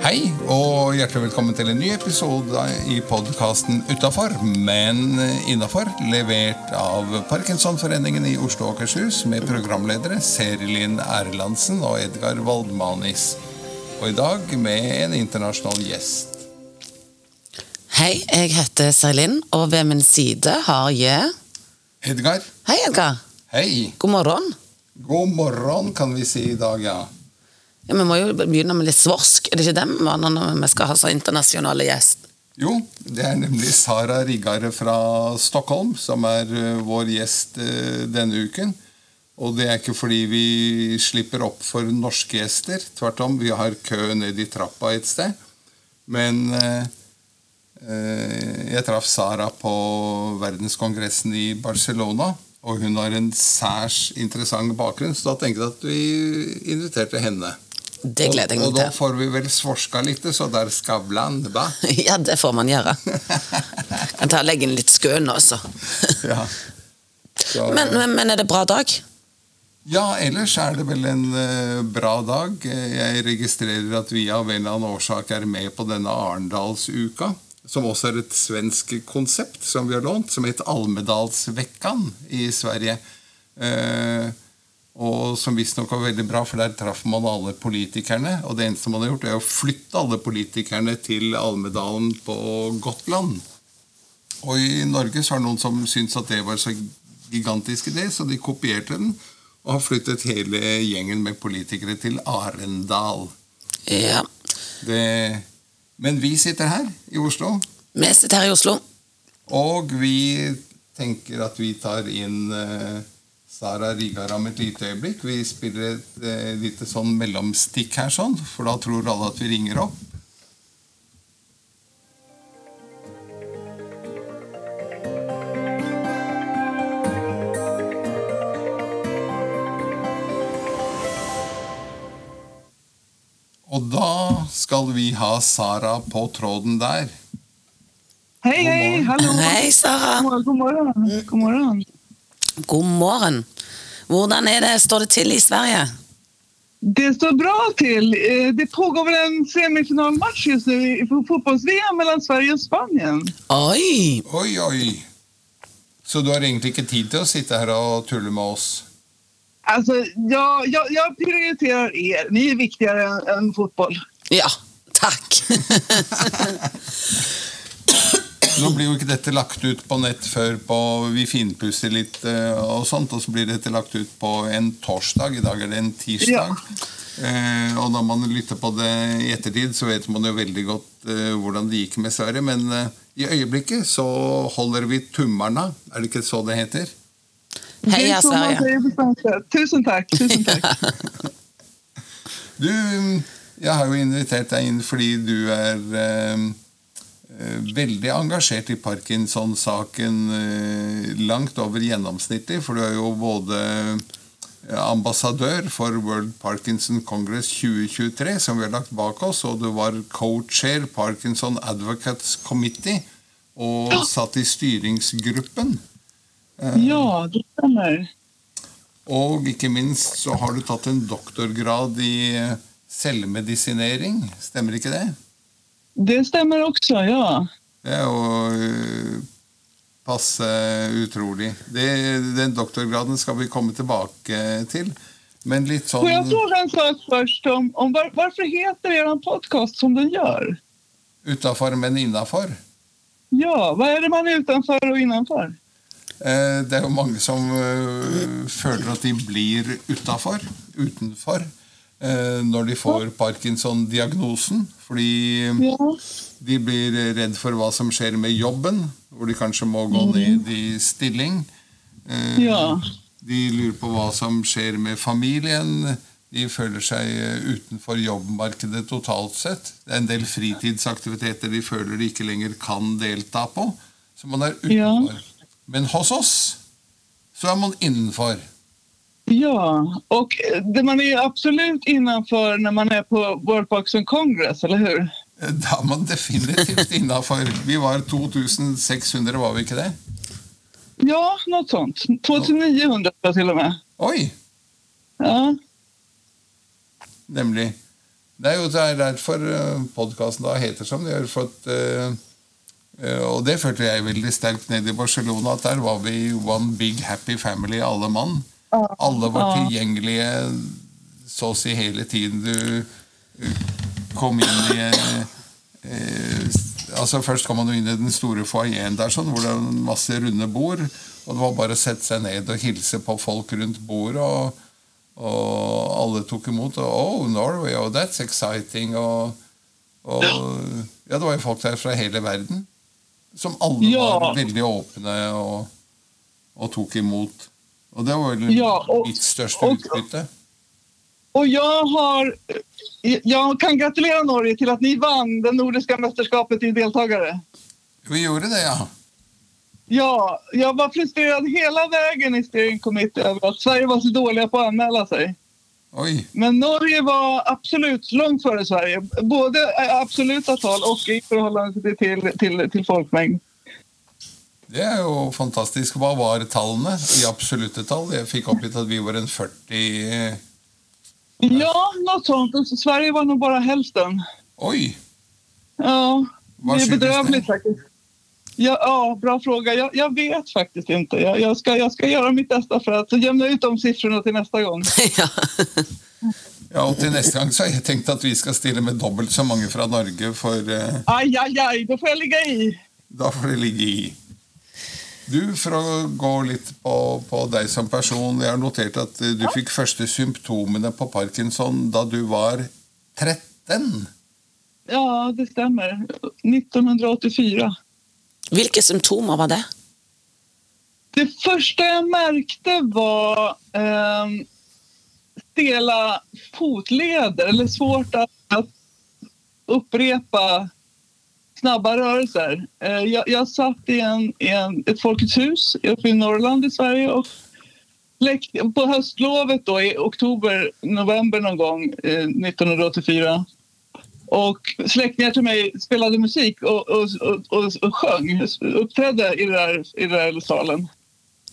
Hei, og hjertelig velkommen til en ny episode i podkasten Utafor, men innafor, levert av Parkinsonforeningen i Oslo og Akershus med programledere Serilin Erlandsen og Edgar Waldmanis. Og i dag med en internasjonal gjest. Hei, jeg heter Seilin, og ved min side har jeg Edgar, Hei, Edgar. hei. God morgen. God morgen, kan vi si i dag, ja. Ja, Vi må jo begynne med litt svorsk. Er det ikke må når vi skal ha så internasjonale gjest? Jo, det er nemlig Sara Rigare fra Stockholm som er eh, vår gjest eh, denne uken. Og det er ikke fordi vi slipper opp for norske gjester. Tvert om, vi har kø ned i trappa et sted. Men eh, eh, jeg traff Sara på verdenskongressen i Barcelona. Og hun har en særs interessant bakgrunn, så da tenkte jeg at vi inviterte henne. Det gleder jeg og, og meg da til. får vi vel svorska litt, så der skavlan, ba? Ja, det får man gjøre. Kan ta og legge inn litt skøn også. Ja. Så, Men, men, er det bra dag? ja, ellers er det vel en eh, bra dag. Eh, Jeg registrerer at vi av en eller annen årsak er med på denne Arendalsuka. Som også er et svensk konsept som vi har lånt, som heter Almedalsveckan i Sverige. Eh, og som visstnok var veldig bra, for der traff man alle politikerne. Og det eneste man har gjort, er å flytte alle politikerne til Almedalen på Gotland. Og i Norge så har noen som syntes at det var så gigantisk idé, så de kopierte den og har flyttet hele gjengen med politikere til Arendal. Ja. Det... Men vi sitter her i Oslo, Vi sitter her i Oslo. og vi tenker at vi tar inn eh, Sara Rigara om et lite øyeblikk. Vi spiller et eh, lite sånn mellomstikk her, sånn, for da tror alle at vi ringer opp. Og da skal vi ha Sara på tråden der. Hej, hej, hallå! Hei, Sara. God morgon, god morgon. God morgen. Hvordan er det, står det til i Sverige? Det står bra till. Eh, Det pågår väl en semifinalmatch just nu i fotbolls-VM mellan Sverige och Spanien. Oi! Oi, oi. Så du har egentlig ikke tid til å sitte her og tulle med oss? Alltså, jag, jag, jag prioriterar er. Ni är viktigare än, än fotboll. Ja, takk. Nå blir jo ikke dette lagt ut på nett før på Vi finpusser litt eh, og sånt, og så blir dette lagt ut på en torsdag. I dag er det en tirsdag. Eh, og når man lytter på det i ettertid, så vet man jo veldig godt eh, hvordan det gikk med Sverige. Men eh, i øyeblikket så holder vi tummarna. Er det ikke så det heter? Heia Sverige. Tusen tack, tusen tack. Du, jeg har jo invitert deg inn fordi du er eh, eh, veldig engasjert i Parkinson-saken eh, langt over gjennomsnittlig, for du er jo både eh, ambassadør for World Parkinson Congress 2023, som vi har lagt bak oss, og du var co-chair Parkinson Advocates Committee, og satt i styringsgruppen. Ja, det stämmer. Og ikke minst så har du tatt en doktorgrad i eh, selvmedisinering. Stemmer ikke det? Det stämmer också, ja. Det er jo eh, passe utrolig. Det, den doktorgraden skal vi komme tilbake til. Men litt sånn Får jag fråga en sak först? Om, om var, varför heter er podcast som den gör? utafor, men innafor. Ja, vad är det man är utanför och innanför? Eh, Det er jo mange som eh, føler at de blir utafor, utenfor, eh, når de får Parkinson-diagnosen. Fordi de blir redd for hva som skjer med jobben, hvor de kanskje må gå ned i stilling. Eh. De lurer på hva som skjer med familien. De føler seg eh, utenfor jobbmarkedet totalt sett. Det er en del fritidsaktiviteter de føler de ikke lenger kan delta på. Så man er utenfor. Men hos oss så er man innenfor. Ja, och det man är ju absolut innanför när man är på World Parkinson Congress, eller hur? Eh, er man definitivt innafor. Vi var 2600, var vi ikke det? Ja, något sånt. 2900 tror jag till och med. Oi! Ja. Nemlig. Det jo det er derfor podkasten da heter som det gjør. For at, eh, eh, og det følte jeg veldig sterkt nede i Barcelona, at der var vi one big happy family, alle mann. Alle var tilgjengelige så å si hele tiden du kom inn i eh, eh, altså Først kom man jo inn i den store foajeen der, sånn, hvor det er masse runde bord. Og det var bare å sette seg ned og hilse på folk rundt bordet. og og alle tok imot. Og, oh, Norway, oh, that's exciting. Og, og, ja, det var jo folk der fra hele verden som alle Ja. var veldig åpne og, og tok imot. Og det var Ja, og- mitt største og- utbytte. Och jag har... Jag kan gratulera Norge till att ni vann det nordiska mästerskapet i deltagare. Vi gjorde det, ja. Ja, jag var frustrerad hela vägen i steering committee över att Sverige var så dåliga på att anmäla sig. Oi. Men Norge var absolut långt före Sverige. Både i absoluta tal och i förhållande till, till, till folkmängd. Det er jo fantastisk. Hva var tallene i absolutte tall? Jeg fikk oppgitt at vi var en 40 Ja, något sånt. Och Sverige var nog bara hälften. Oi! Ja, Vad det är bedrövligt det? faktiskt. Ja, ja, bra fråga. Jag, jag vet faktiskt inte. Jag, jag, ska, jag ska göra mitt bästa för att jämna ut de siffrorna till nästa gång. ja. Ja, og til neste gang så har jeg tenkt at vi skal stille med dobbelt så mange fra Norge, for eh, Aj, aj, aj, då får jag ligga i. Da får det ligge i. Du, For å gå litt på, på deg som person. Jeg har notert at eh, du fikk første symptomene på parkinson da du var 13. Ja, det stämmer. 1984. Vilka symptomer var det? Det första jag märkte var ehm, stela fotleder eller svårt att, att upprepa snabba rörelser. Eh, jag, jag satt i, en, i en, ett Folkets hus uppe i Norrland i Sverige och på höstlovet då, i oktober, november någon gång eh, 1984 och släktingar till mig spelade musik och, och, och, och, sjöng, uppträdde i den där, i den där salen.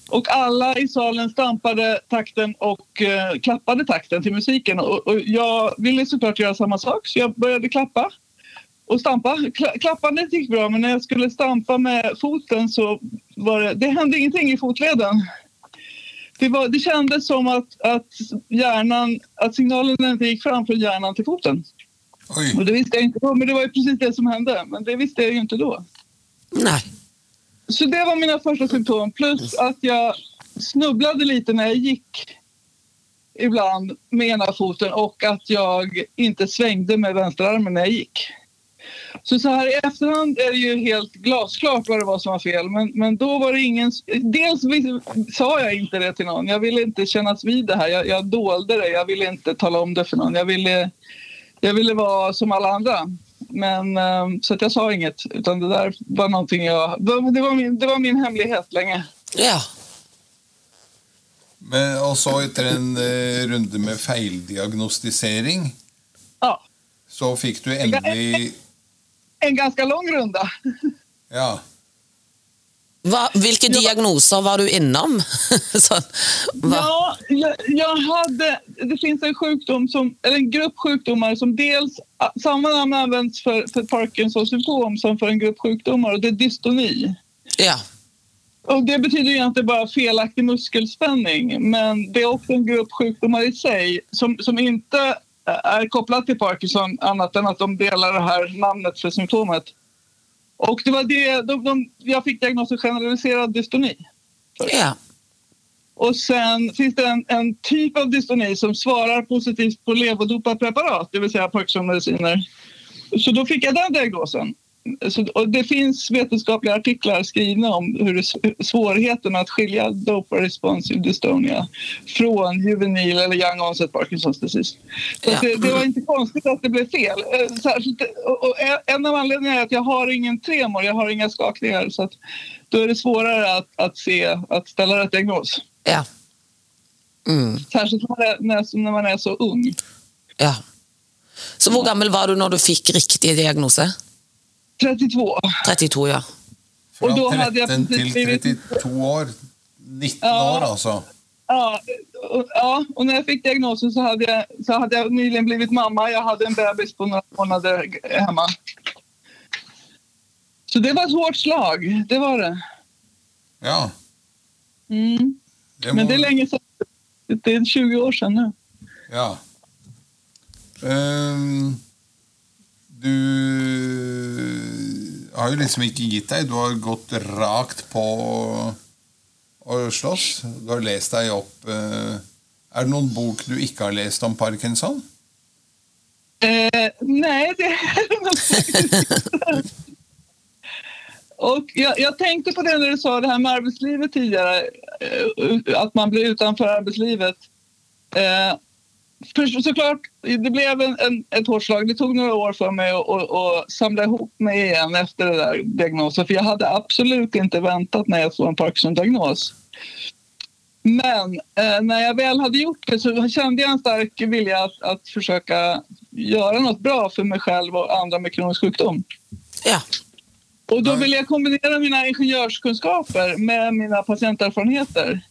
Och alla i salen stampade takten och eh, klappade takten till musiken. Och, och jag ville såklart göra samma sak, så jag började klappa och stampa. Kla- klappandet gick bra, men när jag skulle stampa med foten så var det, det hände ingenting i fotleden. Det, var, det kändes som att, att hjärnan, att signalen inte gick fram från hjärnan till foten. Oi. Och det visste jag inte då, men det var ju precis det som hände. Men det visste jag ju inte då. Nej. Så det var mina första symptom. Plus att jag snubblade lite när jag gick ibland med ena foten och att jag inte svängde med vänsterarmen när jag gick. Så, så här i efterhand är det ju helt glasklart vad det var som var fel. Men, men då var det ingen... Dels sa jag inte det till någon. Jag ville inte kännas vid det här. Jag, jag dolde det. Jag ville inte tala om det för någon. Jag ville, jag ville vara som alla andra. Men, eh, så att jag sa inget. Utan det där var någonting jag... Det var min, det var min hemlighet länge. Ja. Men, og så etter en eh, runde med feildiagnostisering, Ja, så fikk du endelig en ganska lång runda. Ja. Va, vilka Ja. diagnoser var du inom? Så, va? Ja, jag, jag hade... Det finns en sjukdom som, eller en grupp sjukdomar som dels... Samma namn används för, för Parkinsons symptom som för en grupp sjukdomar och det är dystoni. Ja. Och det betyder egentligen bara felaktig muskelspänning men det är också en grupp sjukdomar i sig som, som inte är kopplad till Parkinson annat än att de delar det här namnet för symptomet. Och det var det, de, de, jag fick diagnosen generaliserad dystoni. ja. Och sen finns det en, en typ av dystoni som svarar positivt på levodopa-preparat, det vill säga Parkinson-mediciner. Så då fick jag den diagnosen. Så, och det finns vetenskapliga artiklar skrivna om hur det, svårigheten att skilja dopa responsive dystonia från juvenil eller young onset Parkinsons disease. Så Ja. det, det var inte konstigt att det blev fel. Eh, Särskilt, och, och en av anledningarna är att jag har ingen tremor, jag har inga skakningar. Så att då är det svårare att, att, se, att ställa rätt diagnos. Ja. Mm. Särskilt när man är, när, man är så ung. ja. Så hur gammal var du när du fick riktig diagnos? 32. 32, ja. Jeg 13 til plutselig- 32 år. 19 Ja. år, altså. Ja, och, ja, och när jag fick diagnosen så hade, jag, så hade jag nyligen blivit mamma. Jag hade en bebis på några månader hemma. Så det var ett hårt slag, det var det. Ja. Mm. Det Men må- det är länge sedan. Det är 20 år sedan nu. Ja. Ehm, du har ju liksom ikke gitt deg. Du har gått rakt på å slåss. Du har lest deg opp eh, Är Er det noen bok du ikke har lest om parkinson? Eh, nej, det är det nog faktiskt inte. Och jag, jag tänkte på det när du sa det här med arbetslivet tidigare, eh, att man blir utanför arbetslivet. Eh, för, såklart, det blev en, en, ett hårt slag. Det tog några år för mig att, samla ihop mig igen efter den där diagnosen. För jag hade absolut inte väntat när jag såg en Parkinson-diagnos. Men eh, när jag väl hade gjort det så kände jag en stark vilja att, att försöka göra något bra för mig själv och andra med kronisk sjukdom. Ja. Och då Nej. vill jag kombinera mina ingenjörskunskaper med mina patienterfarenheter.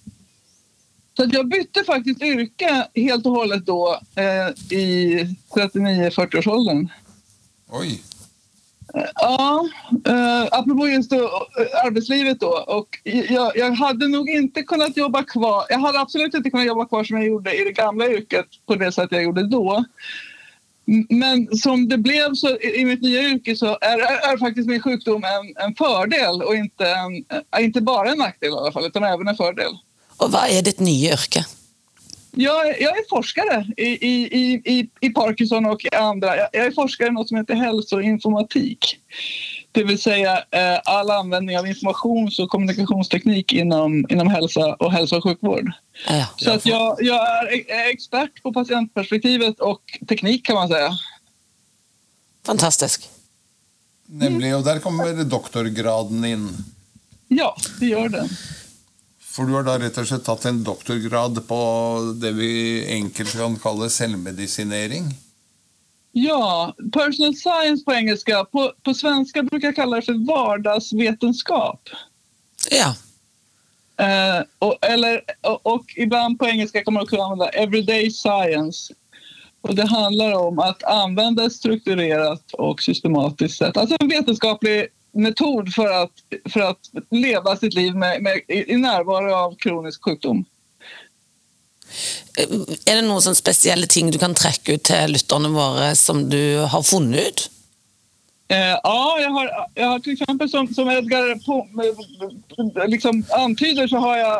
Så att jag bytte faktiskt yrke helt och hållet då eh, i 39-40-årsåldern. Oj. Ja, eh, apropå just då, eh, arbetslivet då. Och jag, jag hade nog inte kunnat jobba kvar. Jag hade absolut inte kunnat jobba kvar som jag gjorde i det gamla yrket på det sätt jag gjorde då. Men som det blev så i i mitt nya yrke så är, är, är faktiskt min sjukdom en, en fördel och inte, en, eh, inte bara en nackdel i alla fall, utan även en fördel. Og hva er ditt nye yrke? Jag, är- jag är forskare i, i, i, i, Parkinson och i andra. Jag, jag är forskare i något som heter hälsoinformatik. Det vill säga eh, all användning av informations och kommunikationsteknik inom, inom hälsa och hälso och sjukvård. Ja. Så att jag, jag är e- är expert på patientperspektivet och teknik kan man säga. Fantastisk. Nemlig. Og der kommer doktorgraden inn. Ja, det gör den. For du har da rett og slett tatt en doktorgrad på det vi enkelt kan kalle selvmedisinering? Ja, personal science på engelska. På, på svenska brukar jag kalla det för vardagsvetenskap. Ja. Eh, och, eller, och, och ibland på engelska kan man också använda everyday science. Och det handlar om att använda ett strukturerat och systematiskt sätt. Alltså en vetenskaplig metod för att, för att leva sitt liv med, med, i, närvaro av kronisk sjukdom. Eh, Er det noen spesielle ting du kan trekke ut til lytterne våre som du har funnet ut? Eh, ja, jag har, jag har till exempel som, som Edgar på, liksom antyder så har jag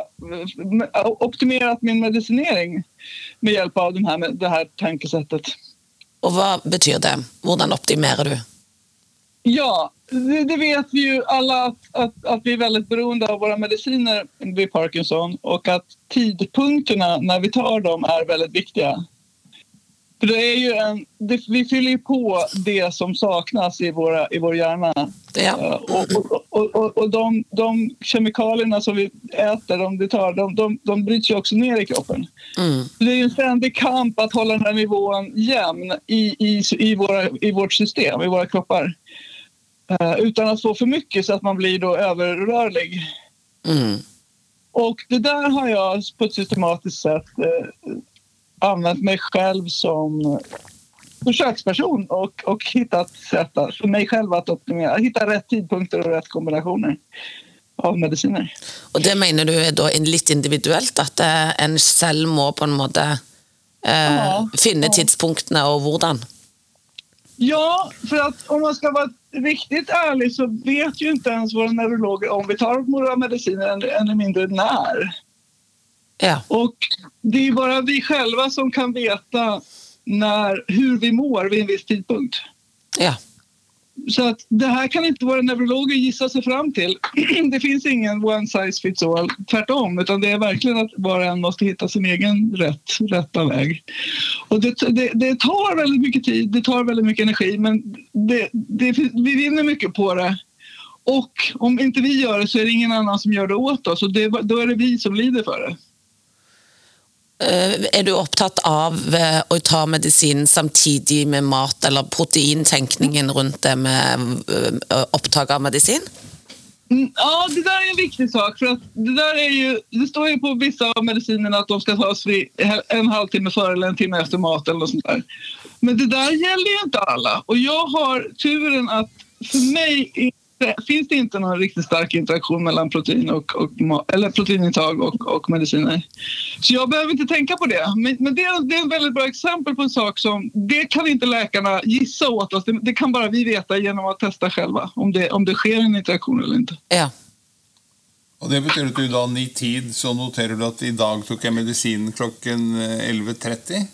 eh, optimerat min medicinering med hjälp av de här, det här tankesättet. Og hva betyr det? Hvordan optimerer du? Ja, det, det vet vi ju alla att, att, att vi är väldigt beroende av våra mediciner vid Parkinson och att tidpunkterna när vi tar dem är väldigt viktiga. För det är ju en, det, vi fyller ju på det som saknas i, våra, i vår hjärna. Ja. Eh, Och, och, och, och, och de, de kemikalierna som vi äter, de, vi tar, de, de, de bryts ju också ner i kroppen. Mm. Det är en ständig kamp att hålla den här nivån jämn i, i, i, våra, i vårt system, i våra kroppar. Eh, utan att få för mycket så att man blir då överrörlig. Mm. Och det där har jag på ett systematiskt sätt eh, använt mig själv som försöksperson och, och hittat sätt att, för mig själv att optimera, hitta rätt tidpunkter och rätt kombinationer av mediciner. Og det mener du er da in- litt individuelt, at eh, en selv må på en måte eh, Ja, finne ja. tidspunktene og hvordan? Ja, för att om man ska vara riktigt ärlig så vet ju inte ens våra neurologer om vi tar våra mediciner än- ännu mindre när. Ja. Och det är bara vi själva som kan veta när, hur vi mår vid en viss tidpunkt. ja. Så att det här kan inte våra neurologer gissa sig fram till. Det finns ingen one size fits all, tvärtom. Utan det är verkligen att var och en måste hitta sin egen rätt, rätta väg. Och det, det, det tar väldigt mycket tid, det tar väldigt mycket energi men det, det, vi vinner mycket på det. Och om inte vi gör det så är det ingen annan som gör det åt oss och det, då är det vi som lider för det. Eh, är Er du opptatt av eh, att å ta medisin samtidig med mat, eller proteintenkningen rundt det med eh, upptag opptak av medisin? Mm, ja, det där är en viktig sak. För att det, där är ju, det står ju på vissa av medicinerna att de ska tas en halvtimme före eller en timme efter mat eller något sånt där. Men det där gäller ju inte alla. Och jag har turen att för mig är finns det inte någon riktigt stark interaktion mellan protein och, och, eller proteinintag och, och mediciner. Så jag behöver inte tänka på det. Men, men det, är, det är ett väldigt bra exempel på en sak som det kan inte läkarna gissa åt oss. Det, det kan bara vi veta genom att testa själva om det, om det sker en interaktion eller inte. Ja. Og Det betyr at du da i tid så noterer du at i dag tok jeg medisin klokken eh, 11.30.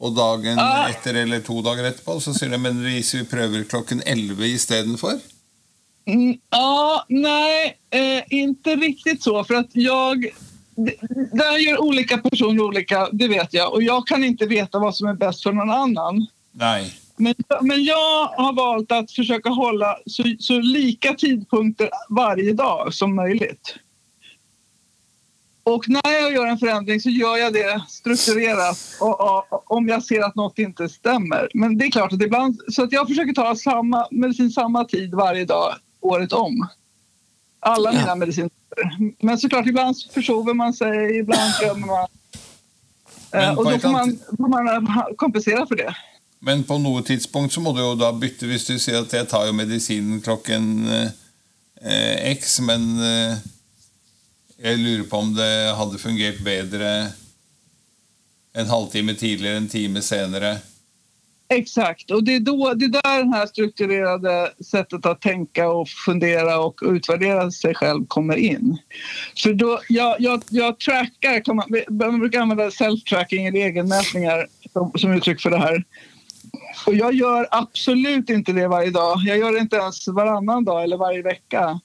Og dagen Ah. etter eller to dager etterpå så sier du men vi prøver klokken 11 istedenfor Mm, ja, nej, eh, inte riktigt så. För att jag... det- Där gör olika personer olika, det vet jag. Och jag kan inte veta vad som är bäst för någon annan. Nei. Men, men jag har valt att försöka hålla så, så lika tidpunkter varje dag som möjligt. Och när jag gör en förändring så gör jag det strukturerat och, och, och, om jag ser att något inte stämmer. Men det är klart att ibland... Så att jag försöker ta samma medicin samma tid varje dag året om. Alla Ja. mina mediciner. Men såklart, ibland försover man sig, ibland glömmer man. Men Eh, och då får man, får man eh, kompensera för det. Men på noe tidspunkt så må du jo da bytte hvis du sier at jeg tar jo medisinen klokken eh, X, men eh, jeg lurer på om det hadde fungert bedre en halvtime tidligere, en time senere. Exakt, och det är, då, det är där det här strukturerade sättet att tänka och fundera och utvärdera sig själv kommer in. För då, jag, jag, jag trackar, kan man, man brukar använda self-tracking eller egenmätningar som, som uttryck för det här. Och jag gör absolut inte det varje dag. Jag gör det inte ens varannan dag eller varje vecka.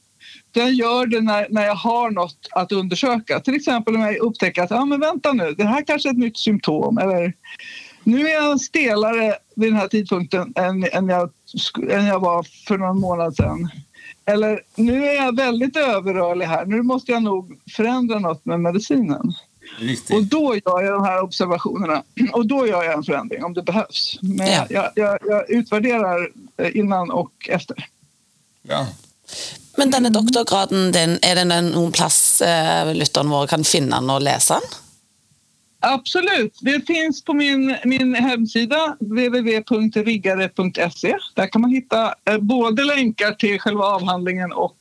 Jag gör det när, när jag har något att undersöka. Till exempel om jag upptäcker att ah, men vänta nu, det här kanske är ett nytt symptom. Eller nu är jag stelare vid den här tidpunkten än, än, jag, än jag var för någon månad sedan. Eller nu är jag väldigt överrörlig här. Nu måste jag nog förändra något med medicinen. Riktig. Och då gör jag de här observationerna. Och då gör jag en förändring om det behövs. Men Ja. jag, jag, jag utvärderar eh, innan och efter. Ja. Men denne doktorgraden din, er det noen plass eh, lytterne våre kan finne den og lese den? Absolut. Det finns på min, min hemsida www.riggare.se. Där kan man hitta eh, både länkar till själva avhandlingen och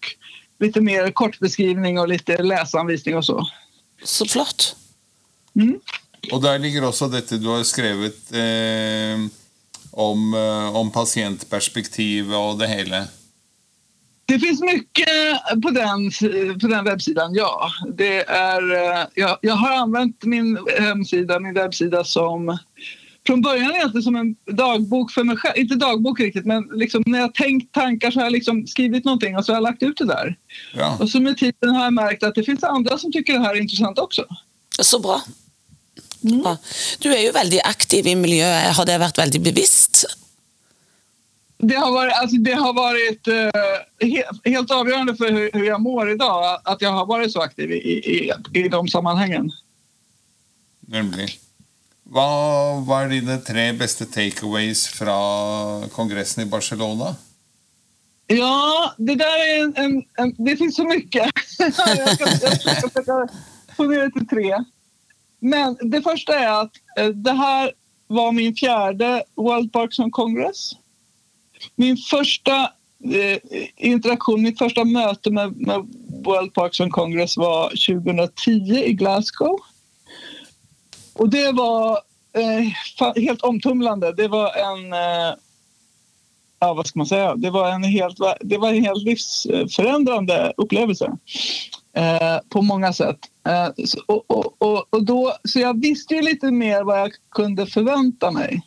lite mer kortbeskrivning och lite läsanvisning och så. Så flott. Mm. Og der ligger også dette du har skrevet eh, om, eh, om pasientperspektivet og det hele. Det finns mycket på den, på den webbsidan, ja. Det är, eh, jag, jag har använt min hemsida, min webbsida som från början egentligen som en dagbok för mig själv. Inte dagbok riktigt, men liksom när jag tänkt tankar så har jag liksom skrivit någonting och så har jag lagt ut det där. Ja. Och så med tiden har jag märkt att det finns andra som tycker det här är intressant också. Så bra. bra. Du er jo veldig aktiv i miljøet. Har det vært veldig bevisst? Det har varit, alltså det har varit eh, helt, helt avgörande för hur, hur jag mår idag att jag har varit så aktiv i, i, i de sammanhangen. Nemlig. Hva, hva er dine tre beste takeaways fra kongressen i Barcelona? Ja, det där är en... en, en det finns så mycket. jag ska, jag ska försöka få ner det till tre. Men det första är att eh, det här var min fjärde World Parkinson Congress. Min första eh, interaktion, mitt första möte med, med World and Congress var 2010 i Glasgow. Och det var eh, helt omtumlande. Det var en... Eh, ja, vad ska man säga? Det var en helt, det var en helt livsförändrande upplevelse eh, på många sätt. Eh, så, och, och, och, och då, så jag visste ju lite mer vad jag kunde förvänta mig.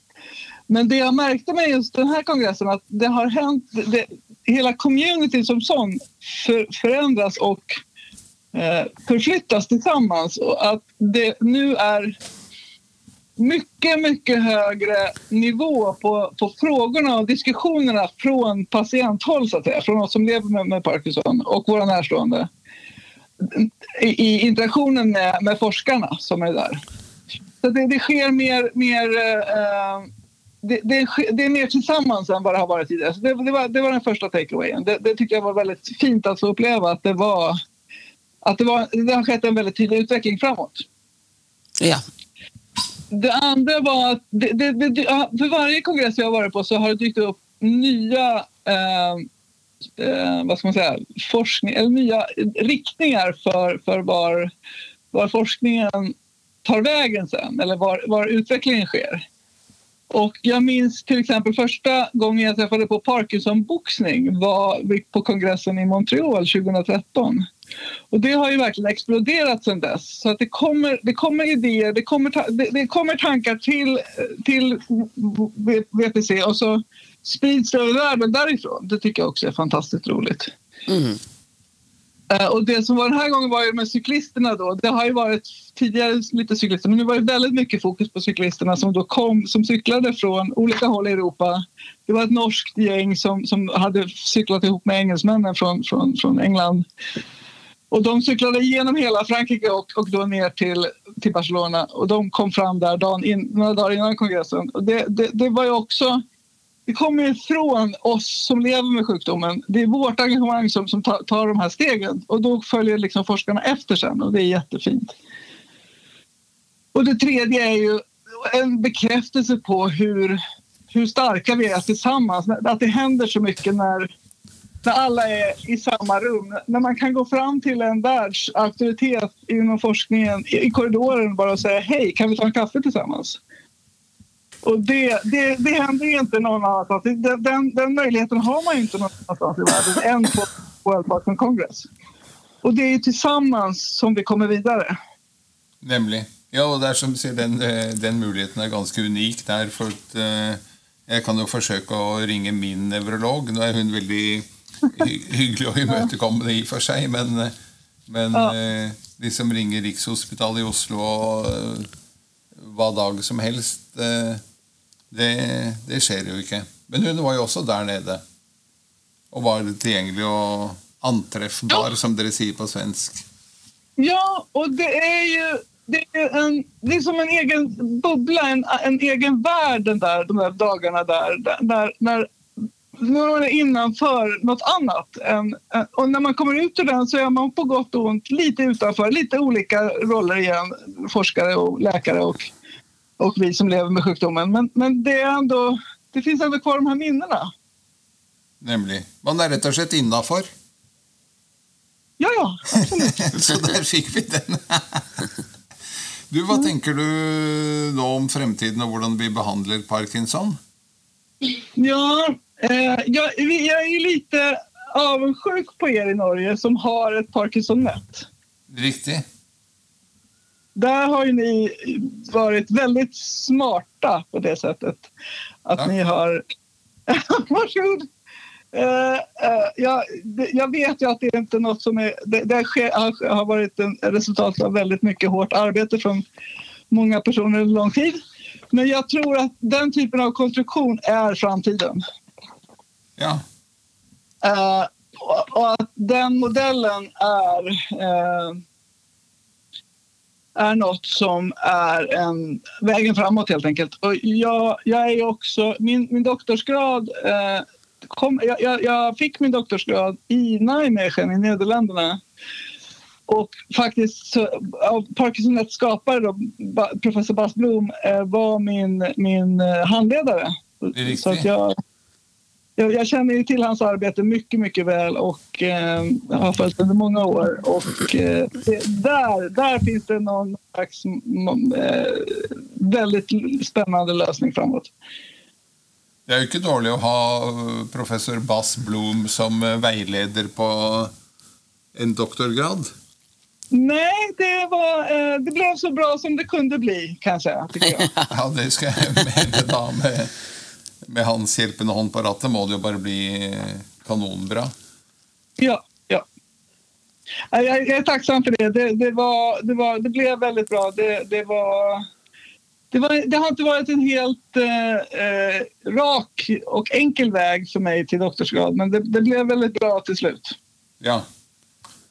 Men det jag märkte med just den här kongressen att det har hänt, det, hela communityn som sån för, förändras och eh, förflyttas tillsammans. Och att det nu är mycket, mycket högre nivå på, på frågorna och diskussionerna från patienthåll, så att säga, från oss som lever med, med Parkinson och våra närstående. I, i interaktionen med, med forskarna som är där. Så det, det sker mer, mer eh, eh det, det, det, är mer tillsammans än vad det har varit tidigare. Så det, det, var, det var den första takeawayen. Det, det tycker jag var väldigt fint att få uppleva att det var att det, var, det har skett en väldigt tydlig utveckling framåt. Ja. Det andra var att för varje kongress jag har varit på så har det dykt upp nya eh, eh, vad ska man säga, forskning, eller nya riktningar för, för var, var forskningen tar vägen sen eller var, var utvecklingen sker. Och jag minns till exempel första gången jag träffade på Parkinson-boxning var på kongressen i Montreal 2013. Och det har ju verkligen exploderat sedan dess. Så att det, kommer, det kommer idéer, det kommer, det, det kommer tankar till, till VPC och så sprids det över världen därifrån. Det tycker jag också är fantastiskt roligt. Mm. Eh, och det som var den här gången var ju med cyklisterna då. Det har ju varit tidigare lite cyklister, men nu var det väldigt mycket fokus på cyklisterna som då kom, som cyklade från olika håll i Europa. Det var ett norskt gäng som, som hade cyklat ihop med engelsmännen från, från, från England. Och de cyklade genom hela Frankrike och, och då ner till, till Barcelona. Och de kom fram där dagen in, några dagar innan kongressen. Och det, det, det var ju också det kommer ifrån oss som lever med sjukdomen. Det är vårt engagemang som, som tar, tar de här stegen och då följer liksom forskarna efter sen och det är jättefint. Och det tredje är ju en bekräftelse på hur, hur starka vi är tillsammans. Att det händer så mycket när, när alla är i samma rum. När man kan gå fram till en världsauktoritet inom forskningen i korridoren bara och säga hej, kan vi ta en kaffe tillsammans? Och det, det, det händer inte någon annanstans. Den, den, den möjligheten har man inte någon annanstans i världen än på World Parkinson Congress. Och det är tillsammans som vi kommer vidare. Nämligen. Ja, och det är som du säger, den, eh, den möjligheten är ganska unik där. För att, eh, jag kan ju försöka ringa min neurolog. Nu är hon väldigt hy hygglig och imötekommande i och för sig, men, men ja. eh, de som ringer Rikshospitalet i Oslo och, eh, vad dag som helst eh, det, det skjer jo ikke. Men hun var jo også der nede. Og var tilgjengelig og antreffbar, som dere sier på svensk. Ja, och det är ju det är, en, det är som en egen bubbla, en, en egen värld den där, de där dagarna där. där när, när man är innanför något annat. Än, och när man kommer ut ur den så är man på gott och ont lite utanför, lite olika roller igen. Forskare och läkare och och vi som lever med sjukdomen. Men, men det, är ändå, det finns ändå kvar de här minnena. Nämligen. Man är rätt och slett innanför. Ja, ja, absolut. Så där fick vi den. du, vad mm. tänker du nu om framtiden och hur vi behandlar Parkinson? Ja, eh, jag, jag är lite avundsjuk på er i Norge som har ett Parkinson-nät. Riktigt där har ju ni varit väldigt smarta på det sättet. Att ja. ni har... Varsågod! Uh, uh, jag, jag vet ju att det är inte något som är... Det, det har, har varit en resultat av väldigt mycket hårt arbete från många personer under lång tid. Men jag tror att den typen av konstruktion är framtiden. Ja. Uh, och, och, att den modellen är är något som är en, vägen framåt helt enkelt. Och jag, jag är också, min, min doktorsgrad eh, kom, jag, jag, fick min doktorsgrad i Nijmegen i Nederländerna. Och faktiskt, så, skapare, då, professor Bas Blom, eh, var min, min eh, handledare. Så att jag, jag, jag, känner ju till hans arbete mycket, mycket väl och eh, har följt under många år. Och eh, där, där finns det någon slags eh, väldigt spännande lösning framåt. Det är ju inte dåligt att ha eh, professor Bass Blom som eh, vägleder på en doktorgrad. Nej, det, var, eh, det blev så bra som det kunde bli, kanske. Jag. ja, det ska jag mena med hans hjälpande hand på rattet må det ju bara bli kanonbra. Ja, ja. Jag, jag är tacksam för det. Det, det, var, det, var, det blev väldigt bra. Det, det, var, det, var, det har inte varit en helt eh, eh rak och enkel väg för mig till doktorsgrad, men det, blev väldigt bra till slut. Ja.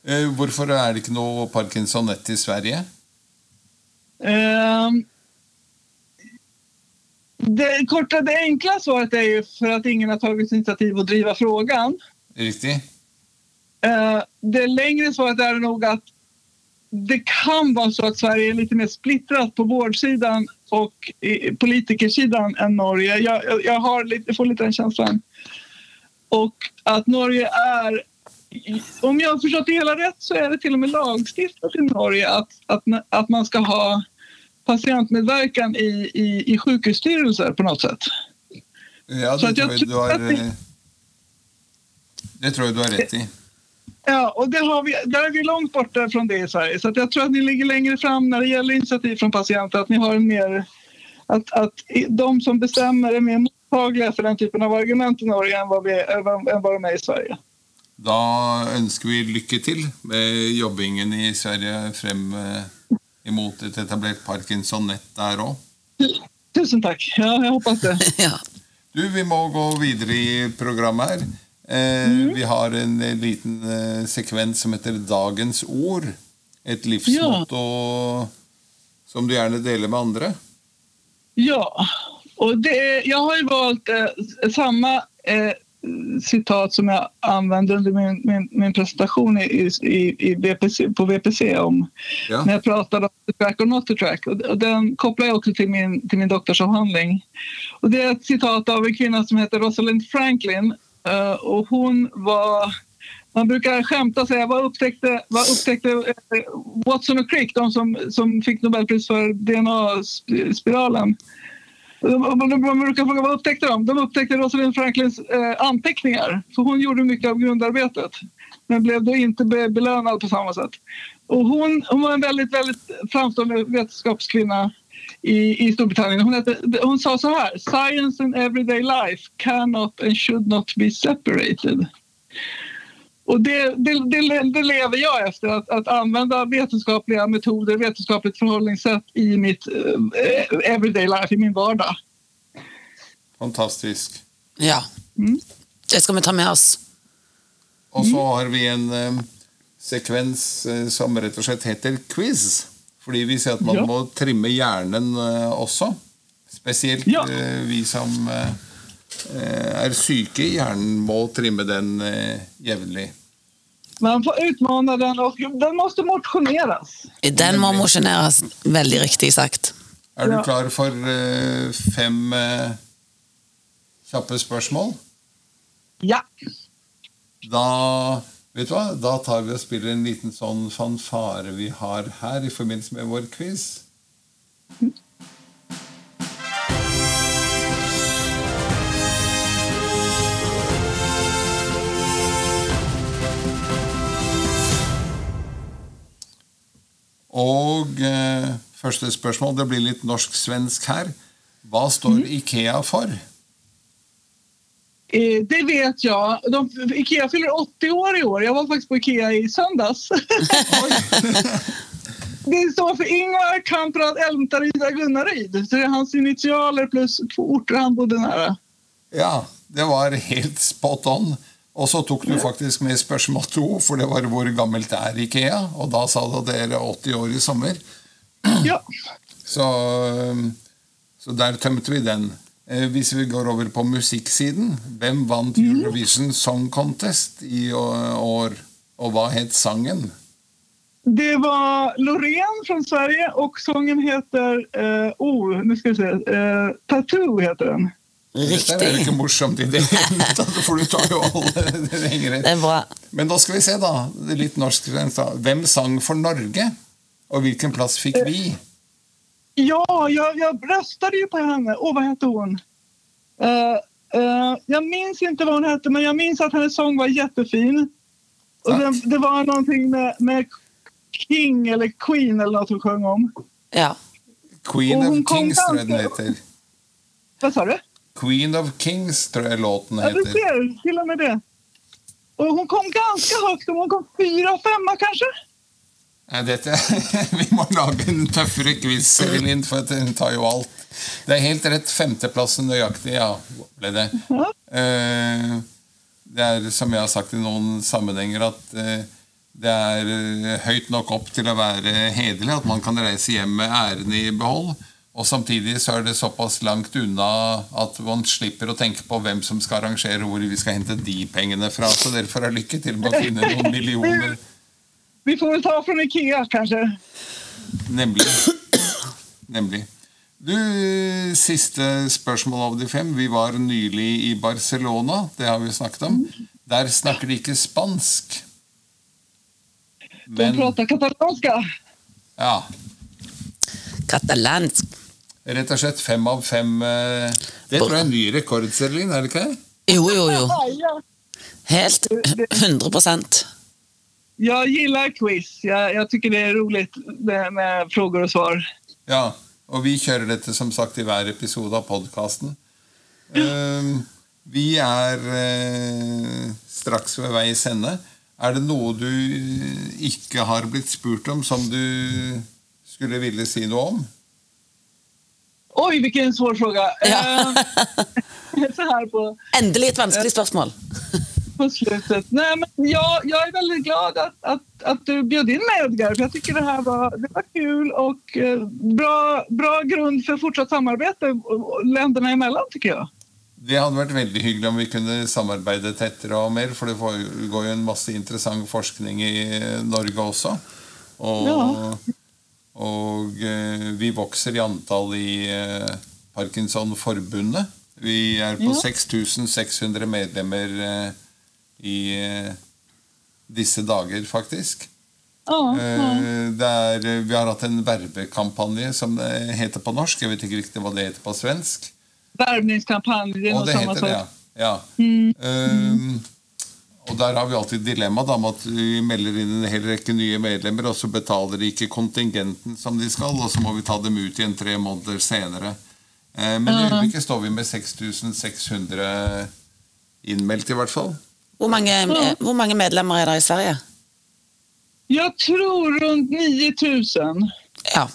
Eh, varför är det inte något Parkinson i Sverige? Um, Det korta, det enkla svaret är ju för att ingen har tagit initiativ att driva frågan. Riktig? Eh, det längre svaret är nog att det kan vara så att Sverige är lite mer splittrat på vårdsidan och politikersidan än Norge. Jag, jag, har lite, får lite den känslan. Och att Norge är, om jag har förstått det hela rätt så är det till och med lagstiftat i Norge att, att, att man ska ha patientmedverkan i, i, i sjukhusstyrelser på något sätt. Ja, Så det att jag tror jag du har, vi- eh, det tror jag du har rätt i. Ja, och det har vi, där är vi långt borta från det i Sverige. Så att jag tror att ni ligger längre fram när det gäller initiativ från patienter. Att ni har en mer... Att, att de som bestämmer är mer mottagliga för den typen av argument i Norge än vad, vi, än vad- de är i Sverige. Da ønsker vi lykke til med jobbingen i Sverige frem eh, imot et etablert Parkinson-nett der òg. Tusen tack. Ja, jag hoppas det. Ja. Du, vi må gå videre i programmet her. Eh, Vi har en eh, liten eh, sekvens som heter Dagens ord. Et livsmotto som du gjerne deler med andre. Ja, och det jag har ju valt eh, samma eh, citat som jag använde under min, min, min presentation i, i, i VPC, på VPC om Ja. när jag pratade om to track och not to track. Och, och den kopplar jag också till min, till min doktorsavhandling. Och det är ett citat av en kvinna som heter Rosalind Franklin. Eh, och hon var... Man brukar skämta och säga vad upptäckte, vad upptäckte eh, Watson och Crick, de som, som fick Nobelpris för DNA-spiralen. De, de, de brukar fråga vad upptäckte de? De upptäckte Rosalind Franklins eh, anteckningar. Så hon gjorde mycket av grundarbetet. Men blev då inte be, belönad på samma sätt. Och hon, hon var en väldigt, väldigt framstående vetenskapskvinna i, i Storbritannien. Hon, hette, hon sa så här. Science and everyday life cannot and should not be separated. Och det, det, det, det lever jag efter, att, att använda vetenskapliga metoder, vetenskapligt förhållningssätt i mitt eh, everyday life, i min vardag. Fantastisk. ja. Mm. Det skal vi ta med oss. Og så har vi en eh, sekvens eh, som rett og slett heter quiz. Fordi vi ser at man Ja. må trimme hjernen eh, også. Spesielt Ja. eh, vi som eh, er syke i hjernen, må trimme den eh, jevnlig. Man får utmana den och den måste motioneras. Den må mosjoneres. Veldig riktig sagt. Er du klar for eh, fem eh, kjappe spørsmål? Ja. Da vet du hva? Da tar vi og spiller en liten sånn fanfare vi har her i forbindelse med vår quiz. Og eh, første spørsmål, det blir litt norsk-svensk her. Hva står Ikea for? Eh, det vet jag. De, Ikea fyller 80 år i år. Jag var faktiskt på Ikea i söndags. det står för Ingvar Kamprad Elmtaryd Gunnaryd. Så det är hans initialer plus två orter han bodde nära. Ja, det var helt spot on. Og så tok du faktisk med spørsmål to, for det var hvor gammelt er Ikea? Og da sa du at det er 80 år i sommer. Ja. Så, um, så der tømte vi den. Eh, Hvis vi går over på musikksiden, hvem vant Eurovision Song Contest i år? Og hva het sangen? Det var Loreen från Sverige och sången heter... Eh, oh, nu ska vi se. Eh, Tattoo heter den. Dette er Riktig. ikke morsomt i det hele tatt, du jo alle renger Det er bra. Men da skal vi se, da. Litt norsk. da. Hvem sang for Norge? Og hvilken plass fikk vi? Ja, jag, jag röstade ju på henne. Åh, vad hette hon? Eh, eh, jag minns inte vad hon hette, men jag minns att hennes sång var jättefin. Och Tack. det, det var någonting med, med King eller Queen eller något hon sjöng om. Ja. Queen of Kings, tror jeg den heter. Vad sa du? Queen of Kings, tror jeg låten Ja, du heter. ser, till och med det. Och hon kom ganska högt, hon kom fyra, femma kanske. Nei, dette, vi må lage en tøffere quiz, Lind, for den tar jo alt. Det er helt rett. Femteplassen nøyaktig, ja, ble det. Ja. Eh, Det er, som jeg har sagt i noen sammenhenger, at eh, det er eh, høyt nok opp til å være hederlig. At man kan reise hjem med æren i behold. Og samtidig så er det såpass langt unna at man slipper å tenke på hvem som skal arrangere hvor vi skal hente de pengene fra. Så dere får ha lykke til med å finne noen millioner. Vi får väl ta från Ikea kanske. Nemlig. Nemlig. Du, Siste spørsmål av de fem. Vi var nylig i Barcelona. Det har vi snakket om. Der snakker de ikke spansk. De Men pratar katalanska. ja, Katalansk. Rett og slett fem av fem eh, Det tror jeg er en ny rekord, Selin, er det ikke det? Jo, jo, jo. Helt 100 jag gillar quiz. Jag, jag tycker det är roligt med, med frågor och svar. Ja, og vi kjører dette som sagt i hver episode av podkasten. vi er eh, straks ved veis ende. Er det noe du ikke har blitt spurt om, som du skulle ville si noe om? Oj, vilken svår fråga. Ja. Eh, så här på, Endelig et vanskelig spørsmål. på slutet. Nej, men jag, jag är väldigt glad att, att, att du bjöd in mig, Edgar. För jag tycker det här var, det var kul och eh, bra, bra grund för fortsatt samarbete eh, länderna emellan, tycker jag. Det hadde vært veldig hyggelig om vi kunne samarbeide tettere og mer, for det foregår jo en masse interessant forskning i Norge også. Og, Ja. Og eh, vi vokser i antall i eh, Parkinson-forbundet. Vi er på Ja. 6600 medlemmer eh, i disse dager, faktisk. Ja, ja. Eh, Det er, vi har hatt en verbekampanje som det heter på norsk. Jeg vet ikke riktig hva det heter på svensk. Värvningskampanj, det Og nog det heter det, ja. ja. Ehm, og der har vi alltid dilemma da, med at vi melder inn en hel rekke nye medlemmer, og så betaler de ikke kontingenten som de skal, og så må vi ta dem ut igjen tre måneder senere. Eh, men i øyeblikket står vi med 6600 innmeldt, i hvert fall. Hvor mange, hvor mange medlemmer er det i Sverige? Jag tror runt 9000. Ja.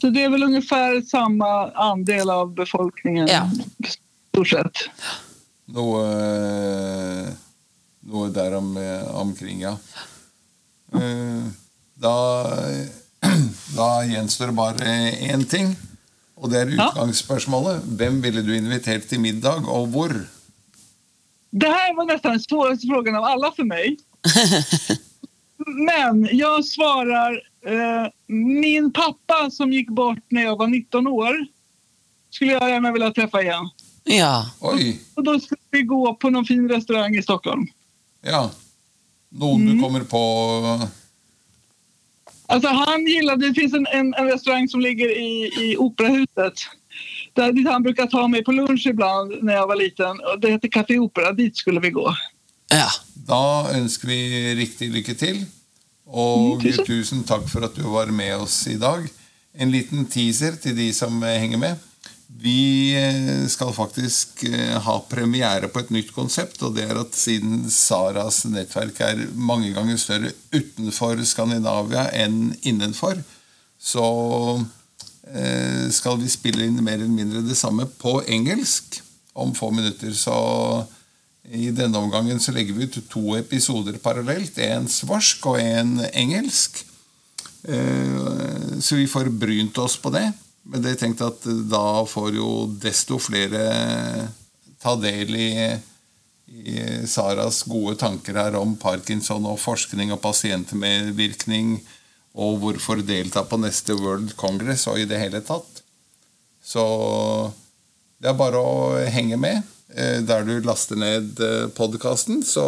Så det är väl ungefär samma andel av befolkningen. Ja. Stort sett. Noe, eh, noe der om, eh, omkring, ja. Eh, Da, da gjenstår det bare én ting, og det er utgangsspørsmålet. Hvem ville du invitert til middag, og hvor? Det här var nästan den svåraste frågan av alla för mig. Men jag svarar eh, min pappa som gick bort när jag var 19 år. Skulle jag gärna vilja träffa igen. Ja. Oi! Och då skulle vi gå på någon fin restaurang i Stockholm. Ja. Noen du kommer på Alltså han gillade, det finns en, en, en restaurang som ligger i, i Operahuset. Där dit han brukar ta mig på lunch ibland när jag var liten. Och Det heter Café Opera, dit skulle vi gå. ja. Da ønsker vi riktig lykke til. Og Mm, tusen. tusen takk for at du var med oss i dag. En liten teaser til de som eh, henger med. Vi eh, skal faktisk eh, ha premiere på et nytt konsept. Og det er at siden Saras nettverk er mange ganger større utenfor Skandinavia enn innenfor, så eh, skal vi spille inn mer eller mindre det samme på engelsk om få minutter. Så i denne omgangen så legger vi ut to episoder parallelt. En svorsk og en engelsk. Så vi får brynt oss på det. Men det tenkte jeg at da får jo desto flere ta del i, i Saras gode tanker her om parkinson og forskning og pasientmedvirkning, og hvorfor delta på neste World Congress og i det hele tatt. Så det er bare å henge med eh, der du laster ned eh, podkasten. Så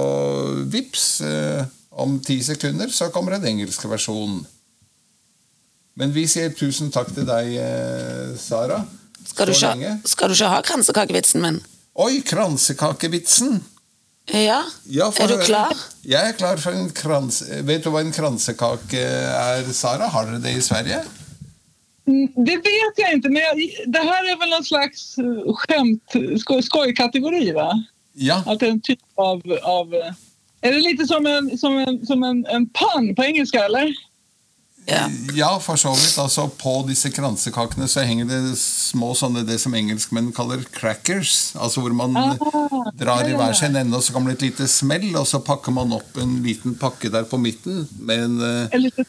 vips, eh, om ti sekunder så kommer en engelsk versjon. Men vi sier tusen takk til deg, eh, Sara. Skal, du Så ikke, lenge. skal du ikke ha kransekakevitsen min? Oi, kransekakevitsen! Ja? Ja, er du klar? Jeg er klar for en krans... Vet du hva en kransekake er, Sara? Har dere det i Sverige? Mm, Det vet jag inte, men jag, det här är väl någon slags eh, skämt, skoj, skojkategori va? Ja. Att det är en typ av... av eh, är det lite som en, som en, som en, en pun på engelska eller? Ja. Ja, for så vidt. Altså, på disse kransekakene så henger det små sånne det som engelskmenn kaller crackers. Altså hvor man Ah, drar i hver sin ende, og så kommer det et lite smell, og så pakker man opp en liten pakke der på midten med en eh, En liten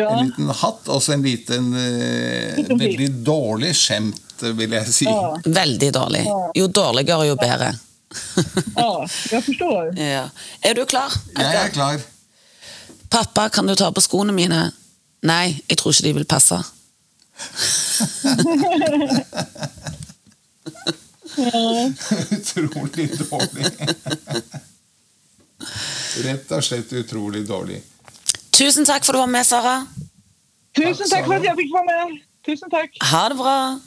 Ja. En liten hatt og så en liten eh, Liten veldig dårlig skjemt, vil jeg si. Ja, Veldig dårlig. Jo dårligere, jo bedre. ja, jag förstår. Ja. Er du klar? Jeg er klar. Pappa, kan du ta på skoene mine? Nei, jeg tror ikke de vil passe. Utrolig dårlig. Rett og slett utrolig dårlig. Tusen takk for at du var med, Sara. Tusen Tack, tack för att jag fick vara med. Tusen tack. Ha det bra.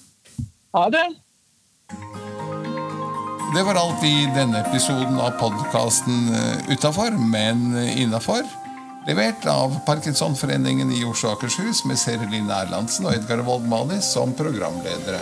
Ha det. Det var alt i denne episoden av podkasten Utafor, men innafor. Levert av Parkinsonforeningen i Oslo og Akershus med Seri Erlandsen og Edgar Wold som programledere.